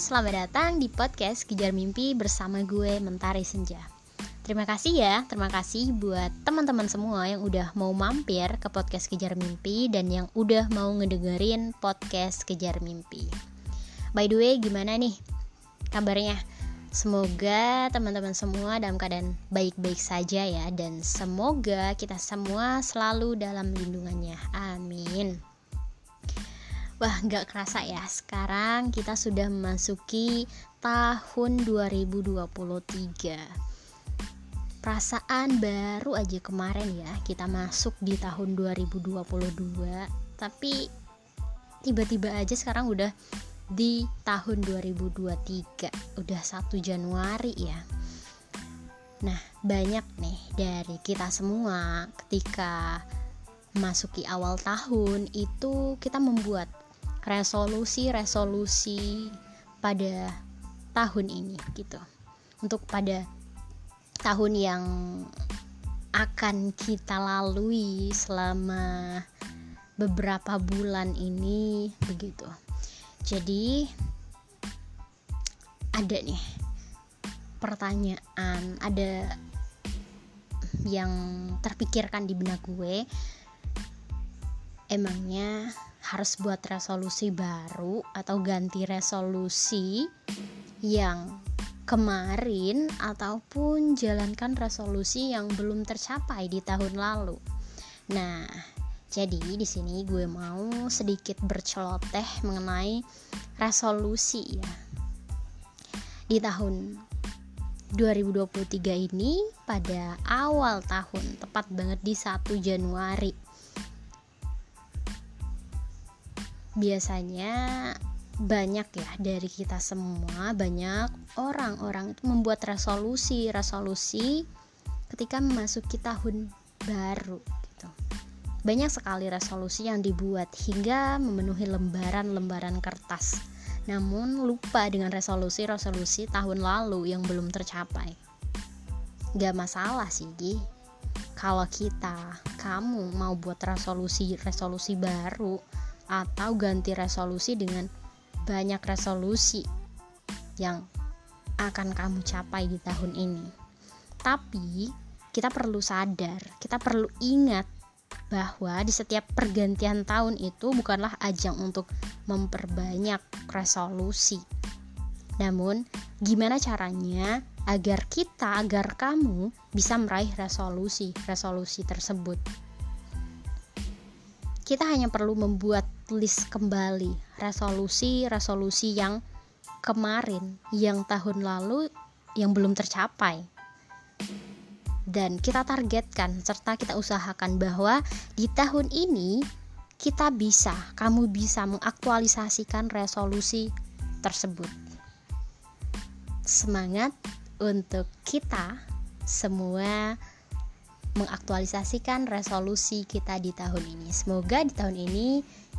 selamat datang di podcast Kejar Mimpi bersama gue Mentari Senja. Terima kasih ya, terima kasih buat teman-teman semua yang udah mau mampir ke podcast Kejar Mimpi dan yang udah mau ngedengerin podcast Kejar Mimpi. By the way, gimana nih kabarnya? Semoga teman-teman semua dalam keadaan baik-baik saja ya dan semoga kita semua selalu dalam lindungannya. Amin. Wah, nggak kerasa ya. Sekarang kita sudah memasuki tahun 2023. Perasaan baru aja kemarin ya, kita masuk di tahun 2022. Tapi tiba-tiba aja sekarang udah di tahun 2023. Udah 1 Januari ya. Nah, banyak nih dari kita semua ketika masuki awal tahun itu kita membuat resolusi-resolusi pada tahun ini gitu. Untuk pada tahun yang akan kita lalui selama beberapa bulan ini begitu. Jadi ada nih pertanyaan, ada yang terpikirkan di benak gue. Emangnya harus buat resolusi baru atau ganti resolusi yang kemarin ataupun jalankan resolusi yang belum tercapai di tahun lalu. Nah, jadi di sini gue mau sedikit berceloteh mengenai resolusi ya. Di tahun 2023 ini pada awal tahun, tepat banget di 1 Januari biasanya banyak ya dari kita semua banyak orang-orang itu membuat resolusi resolusi ketika memasuki tahun baru gitu. Banyak sekali resolusi yang dibuat hingga memenuhi lembaran-lembaran kertas. Namun lupa dengan resolusi-resolusi tahun lalu yang belum tercapai. Gak masalah sih kalau kita kamu mau buat resolusi-resolusi baru atau ganti resolusi dengan banyak resolusi yang akan kamu capai di tahun ini. Tapi kita perlu sadar, kita perlu ingat bahwa di setiap pergantian tahun itu bukanlah ajang untuk memperbanyak resolusi. Namun, gimana caranya agar kita, agar kamu bisa meraih resolusi-resolusi tersebut? Kita hanya perlu membuat list kembali resolusi-resolusi yang kemarin, yang tahun lalu yang belum tercapai. Dan kita targetkan serta kita usahakan bahwa di tahun ini kita bisa, kamu bisa mengaktualisasikan resolusi tersebut. Semangat untuk kita semua mengaktualisasikan resolusi kita di tahun ini. Semoga di tahun ini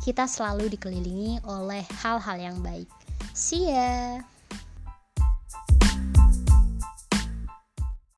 kita selalu dikelilingi oleh hal-hal yang baik. See ya.